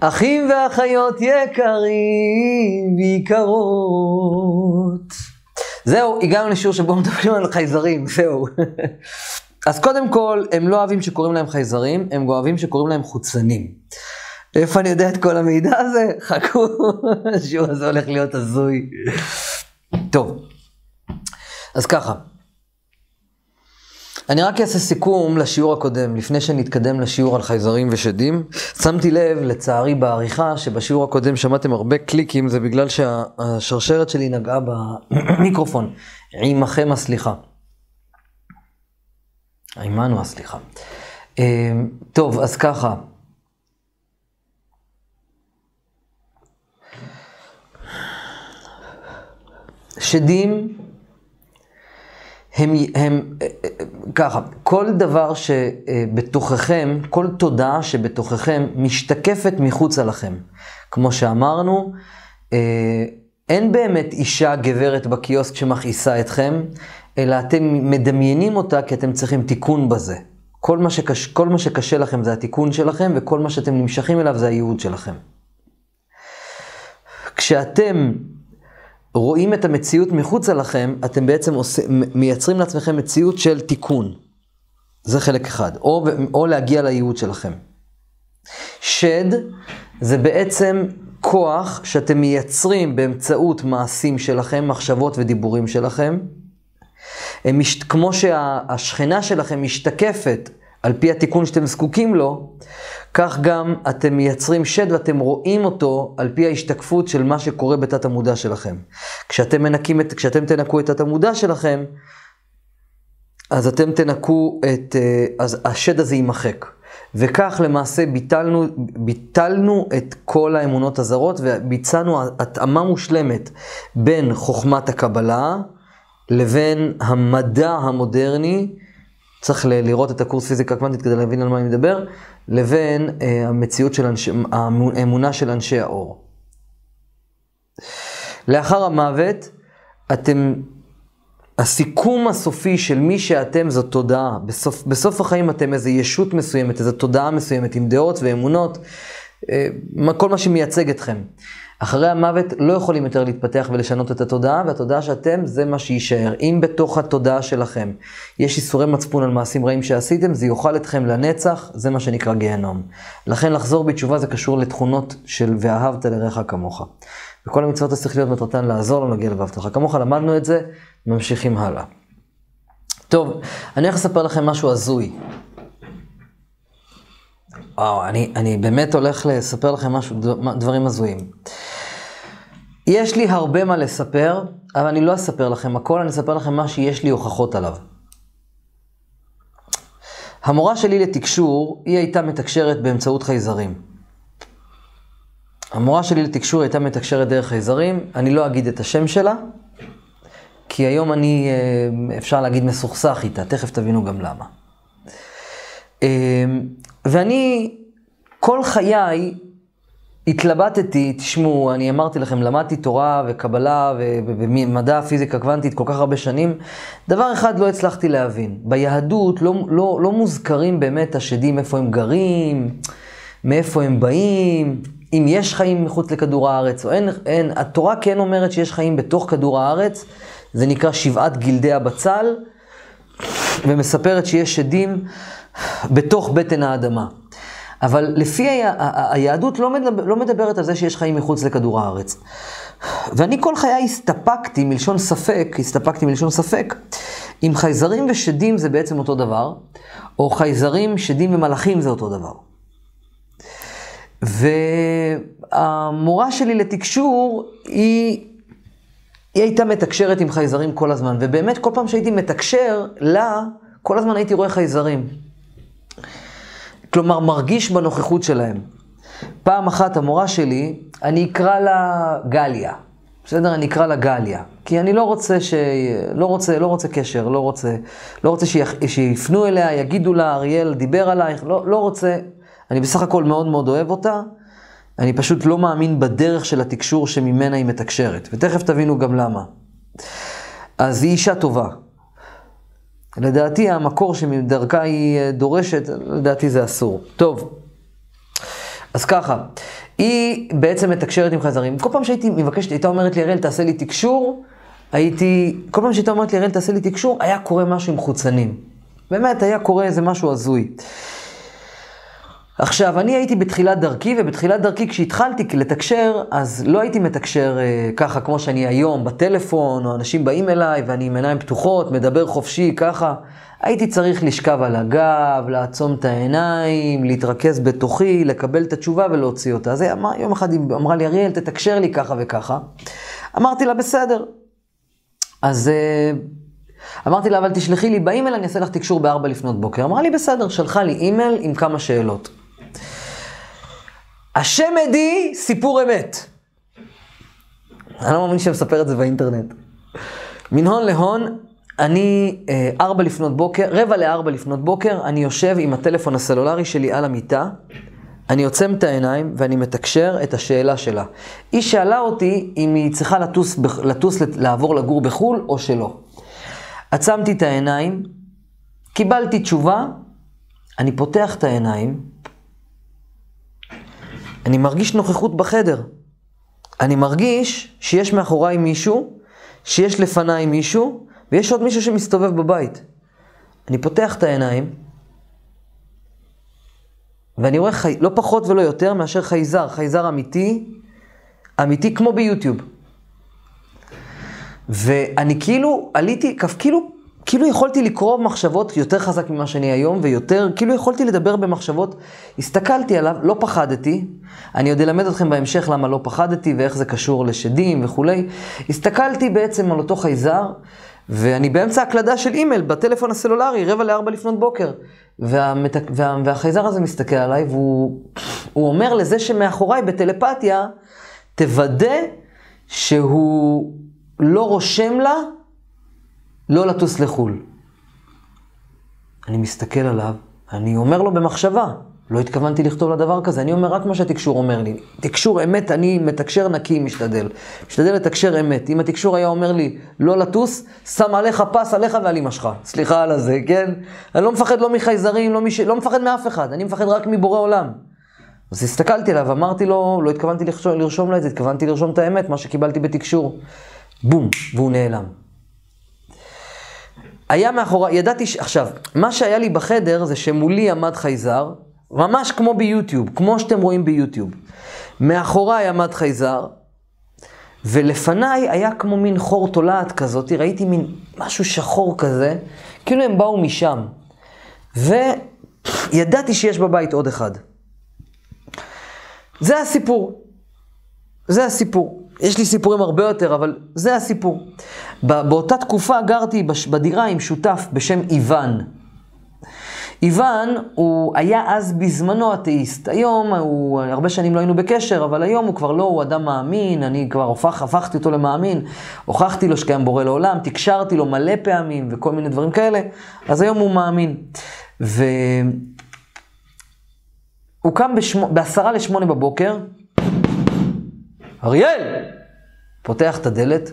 אחים ואחיות יקרים ויקרות. זהו, הגענו לשיעור שבו מדברים על חייזרים, זהו. אז קודם כל, הם לא אוהבים שקוראים להם חייזרים, הם אוהבים שקוראים להם חוצנים. איפה אני יודע את כל המידע הזה? חכו, השיעור הזה הולך להיות הזוי. טוב, אז ככה. אני רק אעשה סיכום לשיעור הקודם, לפני שנתקדם לשיעור על חייזרים ושדים. שמתי לב, לצערי, בעריכה, שבשיעור הקודם שמעתם הרבה קליקים, זה בגלל שהשרשרת שלי נגעה במיקרופון. עמכם הסליחה. עמנו הסליחה. טוב, אז ככה. שדים הם, הם ככה, כל דבר שבתוככם, כל תודעה שבתוככם משתקפת מחוצה לכם. כמו שאמרנו, אין באמת אישה גברת בקיוסק שמכעיסה אתכם, אלא אתם מדמיינים אותה כי אתם צריכים תיקון בזה. כל מה, שקש, כל מה שקשה לכם זה התיקון שלכם, וכל מה שאתם נמשכים אליו זה הייעוד שלכם. כשאתם רואים את המציאות מחוצה לכם, אתם בעצם עושה, מייצרים לעצמכם מציאות של תיקון. זה חלק אחד. או, או להגיע לייעוד שלכם. שד זה בעצם כוח שאתם מייצרים באמצעות מעשים שלכם, מחשבות ודיבורים שלכם. הם מש... כמו שהשכנה שלכם משתקפת על פי התיקון שאתם זקוקים לו, כך גם אתם מייצרים שד ואתם רואים אותו על פי ההשתקפות של מה שקורה בתת המודע שלכם. כשאתם, מנקים את, כשאתם תנקו את תת המודע שלכם, אז אתם תנקו את, אה, אז השד הזה יימחק. וכך למעשה ביטלנו, ביטלנו את כל האמונות הזרות וביצענו התאמה מושלמת בין חוכמת הקבלה לבין המדע המודרני, צריך לראות את הקורס פיזיקה קוונטית כדי להבין על מה אני מדבר, לבין אה, המציאות של אנשי, האמונה של אנשי האור. לאחר המוות, אתם, הסיכום הסופי של מי שאתם זו תודעה. בסוף, בסוף החיים אתם איזו ישות מסוימת, איזו תודעה מסוימת עם דעות ואמונות, אה, כל מה שמייצג אתכם. אחרי המוות לא יכולים יותר להתפתח ולשנות את התודעה, והתודעה שאתם זה מה שיישאר. אם בתוך התודעה שלכם יש איסורי מצפון על מעשים רעים שעשיתם, זה יאכל אתכם לנצח, זה מה שנקרא גיהנום. לכן לחזור בתשובה זה קשור לתכונות של ואהבת לרעך כמוך. וכל המצוות השכליות מטרתן לעזור לנו להגיע ל"ואהבת לך כמוך", למדנו את זה, ממשיכים הלאה. טוב, אני הולך לספר לכם משהו הזוי. וואו, אני, אני באמת הולך לספר לכם משהו, דברים הזויים. יש לי הרבה מה לספר, אבל אני לא אספר לכם הכל, אני אספר לכם מה שיש לי הוכחות עליו. המורה שלי לתקשור, היא הייתה מתקשרת באמצעות חייזרים. המורה שלי לתקשור הייתה מתקשרת דרך חייזרים, אני לא אגיד את השם שלה, כי היום אני, אה, אפשר להגיד, מסוכסך איתה, תכף תבינו גם למה. ואני, כל חיי התלבטתי, תשמעו, אני אמרתי לכם, למדתי תורה וקבלה ומדע פיזיקה קוונטית כל כך הרבה שנים. דבר אחד לא הצלחתי להבין, ביהדות לא, לא, לא מוזכרים באמת השדים, איפה הם גרים, מאיפה הם באים, אם יש חיים מחוץ לכדור הארץ או אין, אין. התורה כן אומרת שיש חיים בתוך כדור הארץ, זה נקרא שבעת גלדי הבצל, ומספרת שיש שדים בתוך בטן האדמה. אבל לפי ה... היהדות לא, מדבר, לא מדברת על זה שיש חיים מחוץ לכדור הארץ. ואני כל חיי הסתפקתי מלשון ספק, הסתפקתי מלשון ספק, אם חייזרים ושדים זה בעצם אותו דבר, או חייזרים, שדים ומלאכים זה אותו דבר. והמורה שלי לתקשור, היא, היא הייתה מתקשרת עם חייזרים כל הזמן, ובאמת כל פעם שהייתי מתקשר לה, כל הזמן הייתי רואה חייזרים. כלומר, מרגיש בנוכחות שלהם. פעם אחת המורה שלי, אני אקרא לה גליה. בסדר? אני אקרא לה גליה. כי אני לא רוצה ש... לא רוצה, לא רוצה קשר, לא רוצה, לא רוצה שיח... שיפנו אליה, יגידו לה, אריאל דיבר עלייך, לא, לא רוצה. אני בסך הכל מאוד מאוד אוהב אותה. אני פשוט לא מאמין בדרך של התקשור שממנה היא מתקשרת. ותכף תבינו גם למה. אז היא אישה טובה. לדעתי המקור שמדרכה היא אה, דורשת, לדעתי זה אסור. טוב, אז ככה, היא בעצם מתקשרת עם חייזרים. כל פעם שהייתי מבקשת, הייתה אומרת לי, אראל, תעשה לי תקשור, הייתי, כל פעם שהייתה אומרת לי, אראל, תעשה לי תקשור, היה קורה משהו עם חוצנים. באמת, היה קורה איזה משהו הזוי. עכשיו, אני הייתי בתחילת דרכי, ובתחילת דרכי כשהתחלתי לתקשר, אז לא הייתי מתקשר אה, ככה כמו שאני היום, בטלפון, או אנשים באים אליי, ואני עם עיניים פתוחות, מדבר חופשי, ככה. הייתי צריך לשכב על הגב, לעצום את העיניים, להתרכז בתוכי, לקבל את התשובה ולהוציא אותה. אז יום אחד היא אמרה לי, אריאל, תתקשר לי ככה וככה. אמרתי לה, בסדר. אז אה, אמרתי לה, אבל תשלחי לי באימייל, אני אעשה לך תקשור בארבע לפנות בוקר. אמרה לי, בסדר, שלחה לי אימייל עם כמה שאלות. השם עדי, סיפור אמת. אני לא מאמין שאני מספר את זה באינטרנט. מן הון להון, אני אה, ארבע לפנות בוקר, רבע לארבע לפנות בוקר, אני יושב עם הטלפון הסלולרי שלי על המיטה, אני עוצם את העיניים ואני מתקשר את השאלה שלה. היא שאלה אותי אם היא צריכה לטוס, לטוס לעבור לגור בחו"ל או שלא. עצמתי את העיניים, קיבלתי תשובה, אני פותח את העיניים, אני מרגיש נוכחות בחדר. אני מרגיש שיש מאחוריי מישהו, שיש לפניי מישהו, ויש עוד מישהו שמסתובב בבית. אני פותח את העיניים, ואני רואה חי... לא פחות ולא יותר מאשר חייזר, חייזר אמיתי, אמיתי כמו ביוטיוב. ואני כאילו עליתי, כאילו כאילו יכולתי לקרוא מחשבות יותר חזק ממה שאני היום, ויותר, כאילו יכולתי לדבר במחשבות. הסתכלתי עליו, לא פחדתי. אני עוד אלמד אתכם בהמשך למה לא פחדתי ואיך זה קשור לשדים וכולי. הסתכלתי בעצם על אותו חייזר, ואני באמצע הקלדה של אימייל בטלפון הסלולרי, רבע לארבע לפנות בוקר. והמת... וה... והחייזר הזה מסתכל עליי, והוא אומר לזה שמאחוריי בטלפתיה, תוודא שהוא לא רושם לה לא לטוס לחו"ל. אני מסתכל עליו, אני אומר לו במחשבה, לא התכוונתי לכתוב לדבר כזה, אני אומר רק מה שהתקשור אומר לי. תקשור אמת, אני מתקשר נקי, משתדל. משתדל לתקשר אמת. אם התקשור היה אומר לי לא לטוס, שם עליך פס עליך ועל אמא שלך. סליחה על הזה, כן? אני לא מפחד לא מחייזרים, לא, מש... לא מפחד מאף אחד, אני מפחד רק מבורא עולם. אז הסתכלתי עליו, אמרתי לו, לא התכוונתי לרשום לה את זה, התכוונתי לרשום את האמת, מה שקיבלתי בתקשור. בום, והוא נעלם. היה מאחורי, ידעתי ש... עכשיו, מה שהיה לי בחדר זה שמולי עמד חייזר, ממש כמו ביוטיוב, כמו שאתם רואים ביוטיוב. מאחוריי עמד חייזר, ולפניי היה כמו מין חור תולעת כזאת, ראיתי מין משהו שחור כזה, כאילו הם באו משם. וידעתי שיש בבית עוד אחד. זה הסיפור. זה הסיפור. יש לי סיפורים הרבה יותר, אבל זה הסיפור. באותה תקופה גרתי בדירה עם שותף בשם איוון. איוון הוא היה אז בזמנו אתאיסט. היום הוא, הרבה שנים לא היינו בקשר, אבל היום הוא כבר לא, הוא אדם מאמין, אני כבר הופך, הפכתי אותו למאמין, הוכחתי לו שקיים בורא לעולם, תקשרתי לו מלא פעמים וכל מיני דברים כאלה, אז היום הוא מאמין. והוא קם בעשרה לשמונה בבוקר, אריאל! פותח את הדלת,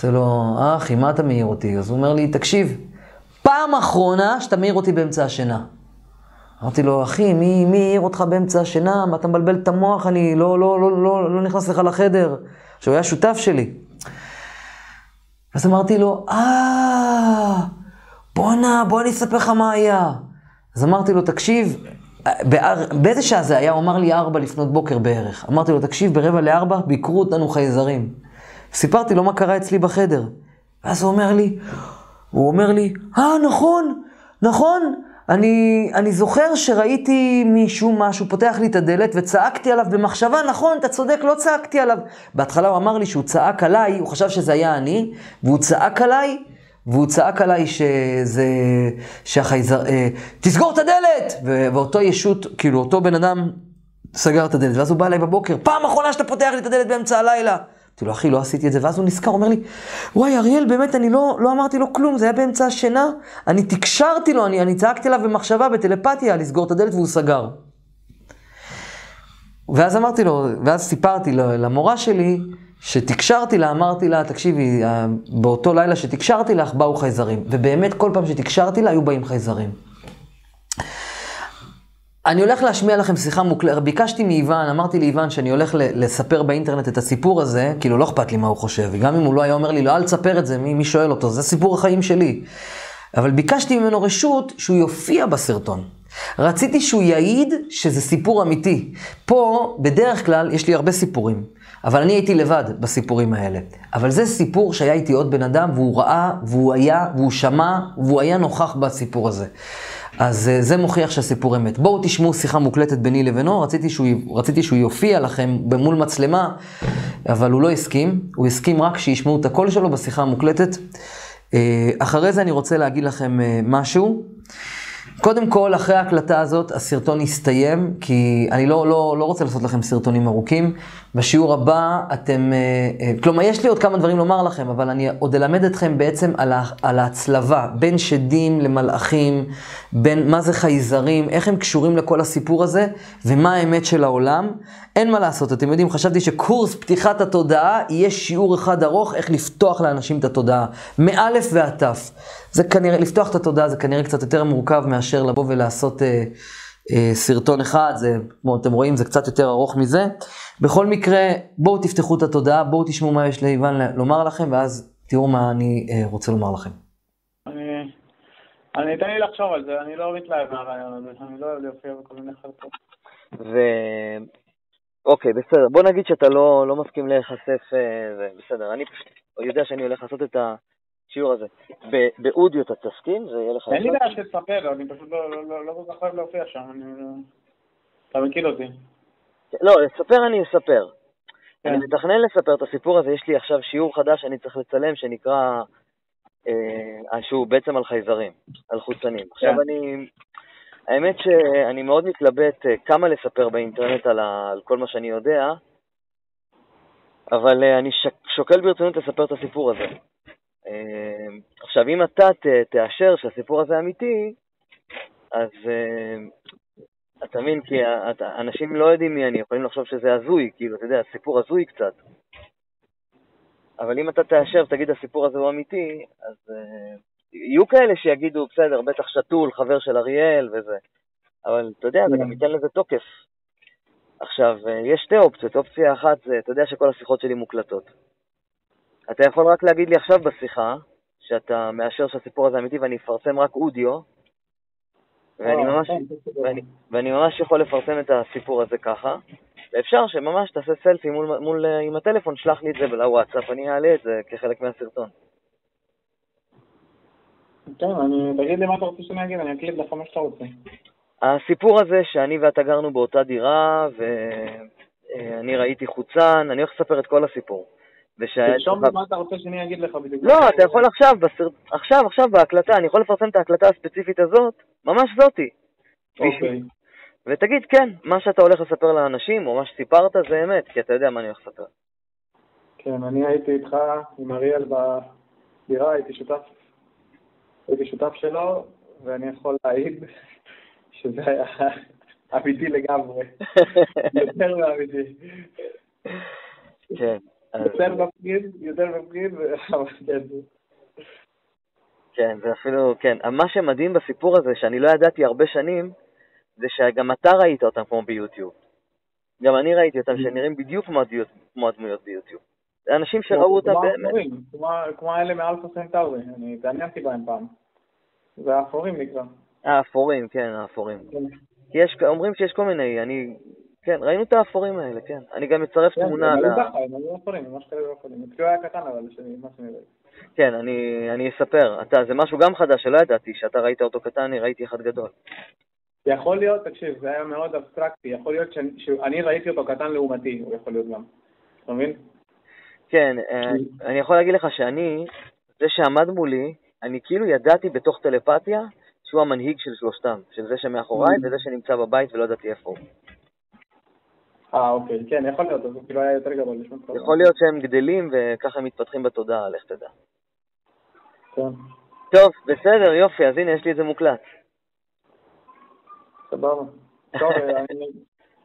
עושה לו, אחי, מה אתה מעיר אותי? אז הוא אומר לי, תקשיב, פעם אחרונה שאתה מעיר אותי באמצע השינה. אמרתי לו, אחי, מי, העיר אותך באמצע השינה? מה אתה מבלבל את המוח? אני לא, לא, לא, לא, לא נכנס לך לחדר. שהוא היה שותף שלי. אז אמרתי לו, אה, בואנה, בוא אני אספר לך מה היה. אז אמרתי לו, תקשיב, באיזה שעה זה היה? הוא אמר לי ארבע לפנות בוקר בערך. אמרתי לו, תקשיב, ברבע לארבע ביקרו אותנו חייזרים. סיפרתי לו מה קרה אצלי בחדר. ואז הוא אומר לי, הוא אומר לי, אה, נכון, נכון, אני, אני זוכר שראיתי מישהו, משהו, פותח לי את הדלת וצעקתי עליו במחשבה, נכון, אתה צודק, לא צעקתי עליו. בהתחלה הוא אמר לי שהוא צעק עליי, הוא חשב שזה היה אני, והוא צעק עליי, והוא צעק עליי שזה, שהחייזר, אה, תסגור את הדלת! ואותו ישות, כאילו, אותו בן אדם סגר את הדלת, ואז הוא בא אליי בבוקר, פעם אחרונה שאתה פותח לי את הדלת באמצע הלילה. אמרתי לו, אחי, לא עשיתי את זה, ואז הוא נזכר, אומר לי, וואי, אריאל, באמת, אני לא, לא אמרתי לו כלום, זה היה באמצע השינה, אני תקשרתי לו, אני, אני צעקתי עליו במחשבה, בטלפתיה, לסגור את הדלת, והוא סגר. ואז אמרתי לו, ואז סיפרתי למורה שלי, שתקשרתי לה, אמרתי לה, תקשיבי, אה, באותו לילה שתקשרתי לך, באו חייזרים. ובאמת, כל פעם שתקשרתי לה, היו באים חייזרים. אני הולך להשמיע לכם שיחה מוקלטת, ביקשתי מאיוון, אמרתי לאיוון שאני הולך לספר באינטרנט את הסיפור הזה, כאילו לא אכפת לי מה הוא חושב, גם אם הוא לא היה אומר לי, לא, אל תספר את זה, מי, מי שואל אותו, זה סיפור החיים שלי. אבל ביקשתי ממנו רשות שהוא יופיע בסרטון. רציתי שהוא יעיד שזה סיפור אמיתי. פה, בדרך כלל, יש לי הרבה סיפורים, אבל אני הייתי לבד בסיפורים האלה. אבל זה סיפור שהיה איתי עוד בן אדם, והוא ראה, והוא היה, והוא שמע, והוא היה נוכח בסיפור הזה. אז אה, זה מוכיח שהסיפור אמת. בואו תשמעו שיחה מוקלטת ביני לבינו, רציתי שהוא, רציתי שהוא יופיע לכם במול מצלמה, אבל הוא לא הסכים, הוא הסכים רק שישמעו את הקול שלו בשיחה המוקלטת. אה, אחרי זה אני רוצה להגיד לכם אה, משהו. קודם כל, אחרי ההקלטה הזאת, הסרטון יסתיים, כי אני לא, לא, לא רוצה לעשות לכם סרטונים ארוכים. בשיעור הבא אתם, אה, אה, כלומר, יש לי עוד כמה דברים לומר לכם, אבל אני עוד אלמד אתכם בעצם על, ה, על ההצלבה בין שדים למלאכים, בין מה זה חייזרים, איך הם קשורים לכל הסיפור הזה, ומה האמת של העולם. אין מה לעשות, אתם יודעים, חשבתי שקורס פתיחת התודעה יהיה שיעור אחד ארוך, איך לפתוח לאנשים את התודעה, מאלף ועד תף. זה כנראה, לפתוח את התודעה זה כנראה קצת יותר מורכב מאשר לבוא ולעשות... אה, אה, סרטון אחד, זה, כמו אתם רואים, זה קצת יותר ארוך מזה. בכל מקרה, בואו תפתחו את התודעה, בואו תשמעו מה יש לאיוון לומר לכם, ואז תראו מה אני אה, רוצה לומר לכם. אני, אני אתן לי לחשוב על זה, אני לא מתלהב מהרעיון הזה, אני לא אוהב להופיע בכל מיני חלקות. ו... אוקיי, בסדר. בוא נגיד שאתה לא, לא מסכים להיחשף, אה, בסדר. אני פשוט יודע שאני הולך לעשות את ה... השיעור הזה. באודיו אתה תסכים? זה יהיה לך... אין לי בעיה שתספר, אני פשוט לא, כל כך אוהב להופיע שם, אני... אתה מכיר אותי. לא, לספר אני אספר. אני כן. מתכנן לספר את הסיפור הזה, יש לי עכשיו שיעור חדש שאני צריך לצלם, שנקרא, אה, שהוא בעצם על חייזרים, על חוצנים. עכשיו כן. אני, האמת שאני מאוד מתלבט אה, כמה לספר באינטרנט על, ה, על כל מה שאני יודע, אבל אה, אני שוקל ברצינות לספר את הסיפור הזה. אמ, עכשיו, אם אתה תאשר שהסיפור הזה אמיתי, אז אמ, אתה מבין, כי אנשים לא יודעים מי אני, יכולים לחשוב שזה הזוי, כאילו, אתה יודע, סיפור הזוי קצת. אבל אם אתה תאשר, תגיד, הסיפור הזה הוא אמיתי, אז uh, יהיו כאלה שיגידו, בסדר, בטח שתול, חבר של אריאל וזה. אבל אתה יודע, זה גם ייתן לזה תוקף. עכשיו, uh, יש שתי אופציות. אופציה אחת זה, אתה יודע שכל השיחות שלי מוקלטות. אתה יכול רק להגיד לי עכשיו בשיחה, שאתה מאשר שהסיפור הזה אמיתי ואני אפרסם רק אודיו, ואני ממש, כן, ואני, ואני ממש יכול לפרסם את הסיפור הזה ככה, ואפשר שממש תעשה סלפי מול, מול, עם הטלפון, שלח לי את זה לוואטסאפ, אני אעלה את זה כחלק מהסרטון. כן, אני, תגיד לי מה אתה רוצה שאני אגיד, אני אקליט לך מה שאתה רוצה. הסיפור הזה שאני ואתה גרנו באותה דירה, ואני ראיתי חוצן, אני הולך לספר את כל הסיפור. תרשום לי מה אתה רוצה שאני אגיד לך בדיוק. לא, אתה יכול עכשיו, עכשיו, עכשיו בהקלטה, אני יכול לפרסם את ההקלטה הספציפית הזאת, ממש זאתי. אוקיי. ותגיד, כן, מה שאתה הולך לספר לאנשים, או מה שסיפרת, זה אמת, כי אתה יודע מה אני הולך לספר. כן, אני הייתי איתך עם אריאל בדירה, הייתי שותף, הייתי שותף שלו, ואני יכול להעיד שזה היה אמיתי לגמרי. יותר מאמיתי. כן. יותר מפגיד, יותר מפגיד, אבל כן. כן, זה אפילו, כן. מה שמדהים בסיפור הזה, שאני לא ידעתי הרבה שנים, זה שגם אתה ראית אותם כמו ביוטיוב. גם אני ראיתי אותם mm. שנראים בדיוק כמו הדמויות ביוטיוב. זה אנשים שראו אותם באמת. כמו האלה מאלפא סנטאורי, אני התעניינתי בהם פעם. זה האפורים נקרא. האפורים, כן, האפורים. כן. כי יש, אומרים שיש כל מיני, אני כן, ראינו את האפורים האלה, כן. אני גם מצרף כן, תמונה ל... כן, הם היו אפורים, ממש כאלה אפורים. הוא היה קטן אבל, מה שאני. כן, אני, אני אספר. אתה, זה משהו גם חדש שלא ידעתי, שאתה ראית אותו קטן, אני ראיתי אחד גדול. יכול להיות, תקשיב, זה היה מאוד אבסטרקטי, יכול להיות שאני, שאני ראיתי אותו קטן לעומתי, הוא יכול להיות גם. אתה מבין? כן, אה, אני יכול להגיד לך שאני, זה שעמד מולי, אני כאילו ידעתי בתוך טלפתיה שהוא המנהיג של שלושתם, של זה שמאחוריי mm. וזה שנמצא בבית ולא ידעתי איפה הוא. אה, אוקיי, כן, יכול להיות, אז הוא כאילו היה יותר גדול. יכול להיות שהם גדלים וככה הם מתפתחים בתודעה, לך תדע. כן. טוב, בסדר, יופי, אז הנה, יש לי את זה מוקלט. סבבה. טוב,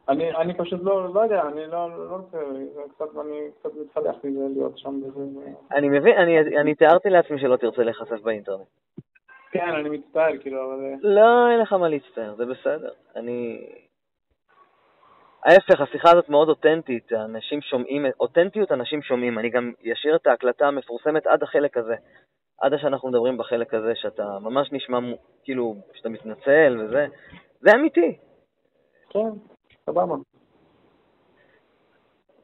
אני, אני פשוט לא, לא יודע, אני לא, לא רוצה, קצת, אני קצת מתחלח מזה להיות שם בזה. אני מבין, אני, אני תיארתי לעצמי שלא תרצה להיחשף באינטרנט. כן, אני מצטער, כאילו, אבל... אה, לא, אין לך מה להצטער, זה בסדר. אני... ההפך, השיחה הזאת מאוד אותנטית, אנשים שומעים, אותנטיות אנשים שומעים. אני גם אשאיר את ההקלטה המפורסמת עד החלק הזה, עד שאנחנו מדברים בחלק הזה, שאתה ממש נשמע כאילו, שאתה מתנצל וזה, זה אמיתי. כן, סבבה.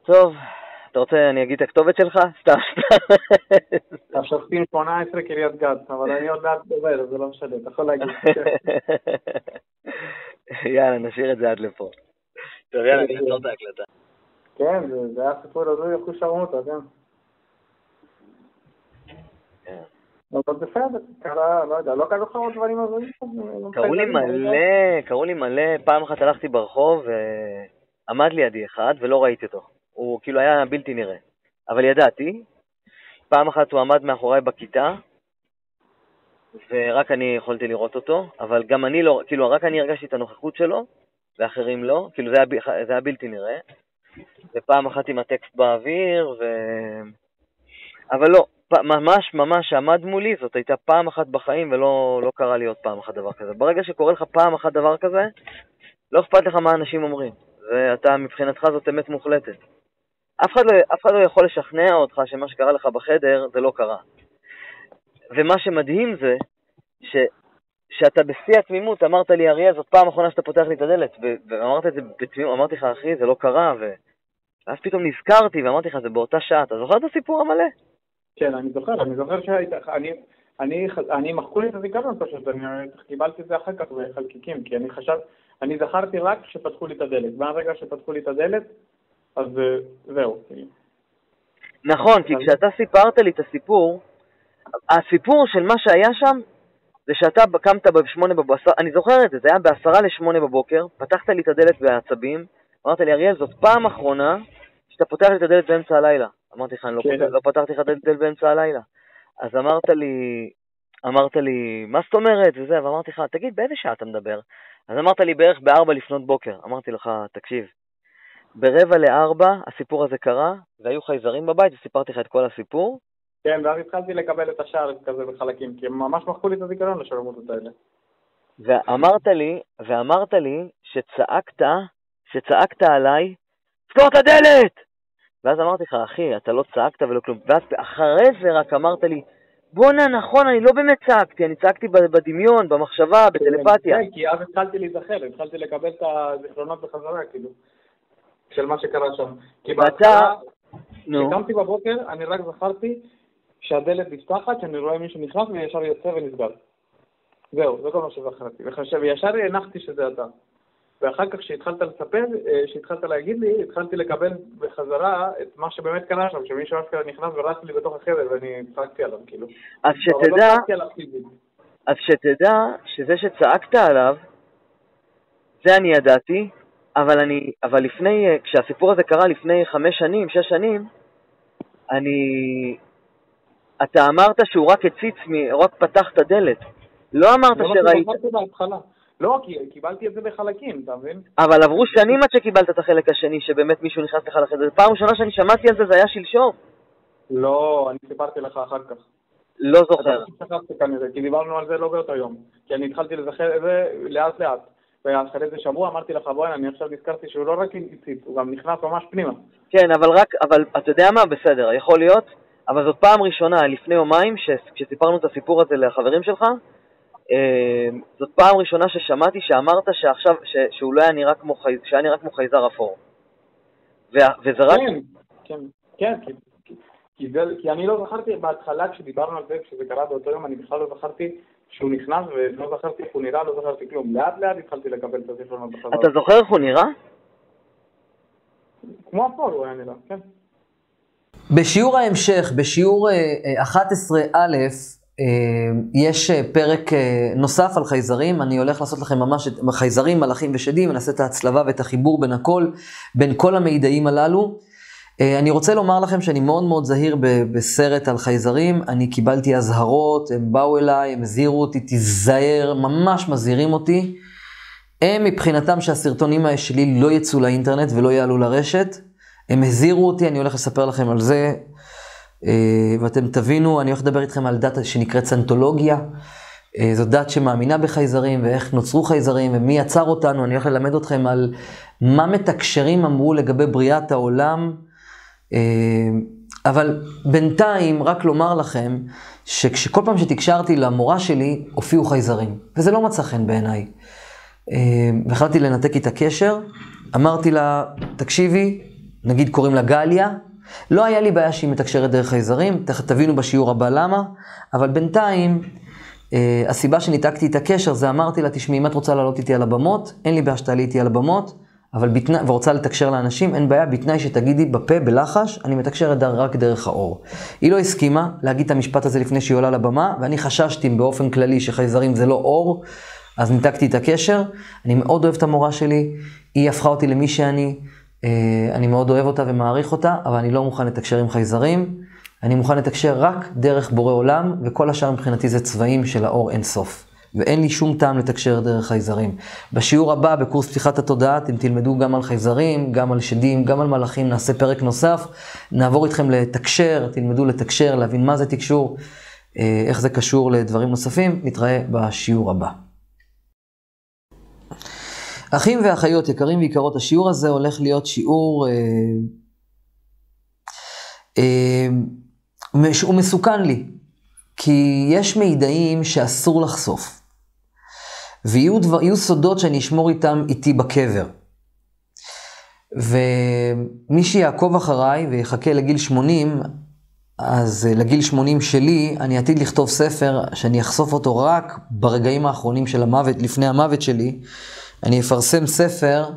טוב, אתה רוצה, אני אגיד את הכתובת שלך? סתם, סתם. השופטים 18 קריית גת, אבל אני עוד מעט דובר, זה לא משנה, אתה יכול להגיד. יאללה, נשאיר את זה עד לפה. טוב, יאללה, אני אעצור את ההקלטה. כן, זה היה סיפור הזוי אחוז שרמוטה, כן. כן. אבל בסדר, קרה, לא יודע, לא קרו לך עוד דברים הזויים? קראו לי מלא, קראו לי מלא, פעם אחת הלכתי ברחוב ועמד לידי אחד ולא ראיתי אותו. הוא כאילו היה בלתי נראה. אבל ידעתי, פעם אחת הוא עמד מאחוריי בכיתה, ורק אני יכולתי לראות אותו, אבל גם אני לא, כאילו רק אני הרגשתי את הנוכחות שלו, ואחרים לא, כאילו זה היה, זה היה בלתי נראה. ופעם אחת עם הטקסט באוויר, ו... אבל לא, ממש ממש עמד מולי, זאת הייתה פעם אחת בחיים ולא לא קרה לי עוד פעם אחת דבר כזה. ברגע שקורה לך פעם אחת דבר כזה, לא אכפת לך מה אנשים אומרים, ואתה מבחינתך זאת אמת מוחלטת. אף אחד, לא, אף אחד לא יכול לשכנע אותך שמה שקרה לך בחדר זה לא קרה. ומה שמדהים זה ש, שאתה בשיא התמימות אמרת לי, אריה, זאת פעם אחרונה שאתה פותח לי את הדלת, ואמרת את זה בתמימות, אמרתי לך, אחי, זה לא קרה, ו... ואז פתאום נזכרתי ואמרתי לך, זה באותה שעה. אתה זוכר את הסיפור המלא? כן, אני זוכר, אני זוכר שהיית, אני, אני, אני מחקו לי את הזיכרון פשוט, אני קיבלתי את זה אחר כך בחלקיקים, כי אני חשב, אני זכרתי רק שפתחו לי את הדלת. מהרגע שפתחו לי את הדלת, אז אה, זהו. נכון, כי כשאתה סיפרת לי את הסיפור, הסיפור של מה שהיה שם, זה שאתה קמת בשמונה בבוקר, אני זוכר את זה, זה היה בעשרה לשמונה בבוקר, פתחת לי את הדלת בעצבים, אמרת לי, אריאל, זאת פעם אחרונה שאתה פותח לי את הדלת באמצע הלילה. אמרתי לך, אני לא, כן. פותח, לא פתחתי לך את הדלת באמצע הלילה. אז אמרת לי, אמרת לי, מה זאת אומרת? וזה, ואמרתי לך, תגיד, באיזה שעה אתה מדבר? אז אמרת לי, בערך בארבע לפנות בוקר. אמרתי לך, תקשיב, ברבע לארבע הסיפור הזה קרה, והיו חייזרים בבית, וסיפרתי לך את כל הסיפור. כן, ואז התחלתי לקבל את השער כזה בחלקים, כי הם ממש מחקו לי את הזיכרון לשלמות האלה. ואמרת לי, ואמרת לי שצעקת, שצעקת עליי, סגור את הדלת! ואז אמרתי לך, אחי, אתה לא צעקת ולא כלום. ואז אחרי זה רק אמרת לי, בואנה, נכון, אני לא באמת צעקתי, אני צעקתי בדמיון, במחשבה, בטלפתיה. כן, כי אז התחלתי להיזכר, התחלתי לקבל את הזיכרונות בחזרה, כאילו. של מה שקרה שם. כי בהתחלה, כשקמתי בבוקר, אני רק זכרתי שהדלת נפתחת, שאני רואה מישהו נכנס וישר יוצא ונסגר. זהו, זה כל מה שזכרתי. וישר הנחתי שזה אתה. ואחר כך כשהתחלת לספר, כשהתחלת להגיד לי, התחלתי לקבל בחזרה את מה שבאמת קרה שם, שמישהו אשכרה נכנס ורץ לי בתוך החדר ואני צעקתי עליו, כאילו. אז שתדע, לא אז שתדע שזה שצעקת עליו, זה אני ידעתי, אבל אני, אבל לפני, אה, כשהסיפור הזה קרה לפני חמש שנים, שש שנים, אני, אתה אמרת שהוא רק הציץ, הוא רק פתח את הדלת. לא אמרת לא, לא שראית... לא, כי קיבלתי את זה בחלקים, אתה מבין? אבל עברו שנים עד שקיבלת את החלק השני, שבאמת מישהו נכנס לך לחדר. פעם ראשונה שאני שמעתי על זה, זה היה שלשום. לא, אני סיפרתי לך אחר כך. לא זוכר. אתה שכחתי כנראה, כי דיברנו על זה לא באותו יום. כי אני התחלתי לזכר את זה לאט לאט. ואחרי איזה שבוע אמרתי לך, בואי, אני עכשיו נזכרתי שהוא לא רק הציץ, הוא גם נכנס ממש פנימה. כן, אבל רק, אבל אתה יודע מה? בסדר, יכול להיות, אבל זאת פעם ראשונה, לפני יומיים, כשסיפרנו את הסיפור הזה לחברים שלך, אה, זאת פעם ראשונה ששמעתי שאמרת שעכשיו, ש, שהוא לא היה נראה כמו, חי, שהיה נראה כמו חייזר אפור. ו, וזה רק... כן, כן, כן, כי, כי, כי, זה, כי אני לא זכרתי בהתחלה כשדיברנו על זה, כשזה קרה באותו יום, אני בכלל לא זכרתי שהוא נכנס ולא זכרתי איך הוא נראה, לא זכרתי כלום. לאט לאט התחלתי לקבל את הזיכרונות בחזרה. אתה זוכר איך הוא נראה? כמו אפור הוא היה נראה, כן. בשיעור ההמשך, בשיעור 11א, אה, אה, יש אה, פרק נוסף על חייזרים, אני הולך לעשות לכם ממש את חייזרים, מלאכים ושדים, ונעשה את ההצלבה ואת החיבור בין הכל, בין כל המידעים הללו. אני רוצה לומר לכם שאני מאוד מאוד זהיר בסרט על חייזרים, אני קיבלתי אזהרות, הם באו אליי, הם הזהירו אותי, תיזהר, ממש מזהירים אותי. הם מבחינתם שהסרטונים שלי לא יצאו לאינטרנט ולא יעלו לרשת. הם הזהירו אותי, אני הולך לספר לכם על זה, אה, ואתם תבינו, אני הולך לדבר איתכם על דאטה שנקראת סנטולוגיה. אה, זו דת שמאמינה בחייזרים, ואיך נוצרו חייזרים, ומי יצר אותנו. אני הולך ללמד אתכם על מה מתקשרים אמרו לגבי בריאת העולם. אה, אבל בינתיים, רק לומר לכם, שכל פעם שתקשרתי למורה שלי, הופיעו חייזרים, וזה לא מצא חן בעיניי. והחלטתי לנתק איתה קשר, אמרתי לה, תקשיבי, נגיד קוראים לה גליה, לא היה לי בעיה שהיא מתקשרת דרך חייזרים, תכף תבינו בשיעור הבא למה, אבל בינתיים, אה, הסיבה שניתקתי את הקשר זה אמרתי לה, תשמעי, אם את רוצה לעלות איתי על הבמות, אין לי בעיה שתעלי איתי על הבמות, אבל בתנאי, ורוצה לתקשר לאנשים, אין בעיה, בתנאי שתגידי בפה, בלחש, אני מתקשרת רק דרך האור. היא לא הסכימה להגיד את המשפט הזה לפני שהיא עולה לבמה, ואני חששתי באופן כללי שחייזרים זה לא אור, אז ניתקתי את הקשר. אני מאוד אוהב את המורה שלי, היא הפכה אותי למי שאני, אני מאוד אוהב אותה ומעריך אותה, אבל אני לא מוכן לתקשר עם חייזרים. אני מוכן לתקשר רק דרך בורא עולם, וכל השאר מבחינתי זה צבעים של האור אין סוף. ואין לי שום טעם לתקשר דרך חייזרים. בשיעור הבא, בקורס פתיחת התודעה, אתם תלמדו גם על חייזרים, גם על שדים, גם על מלאכים, נעשה פרק נוסף. נעבור איתכם לתקשר, תלמדו לתקשר, להבין מה זה תקשור, אה, איך זה קשור לדברים נוספים. נתראה בשיעור הבא. אחים ואחיות, יקרים ויקרות, השיעור הזה הולך להיות שיעור... אה, אה, הוא מסוכן לי, כי יש מידעים שאסור לחשוף. ויהיו דבר, סודות שאני אשמור איתם איתי בקבר. ומי שיעקוב אחריי ויחכה לגיל 80, אז אה, לגיל 80 שלי, אני עתיד לכתוב ספר שאני אחשוף אותו רק ברגעים האחרונים של המוות, לפני המוות שלי. אני אפרסם ספר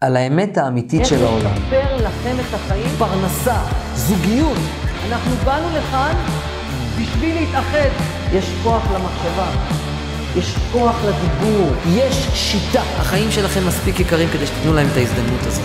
על האמת האמיתית של העולם. איך לשפר לכם את החיים? פרנסה, זוגיות. אנחנו באנו לכאן בשביל להתאחד. יש כוח למחשבה, יש כוח לדיבור, יש שיטה. החיים שלכם מספיק יקרים כדי שתיתנו להם את ההזדמנות הזאת.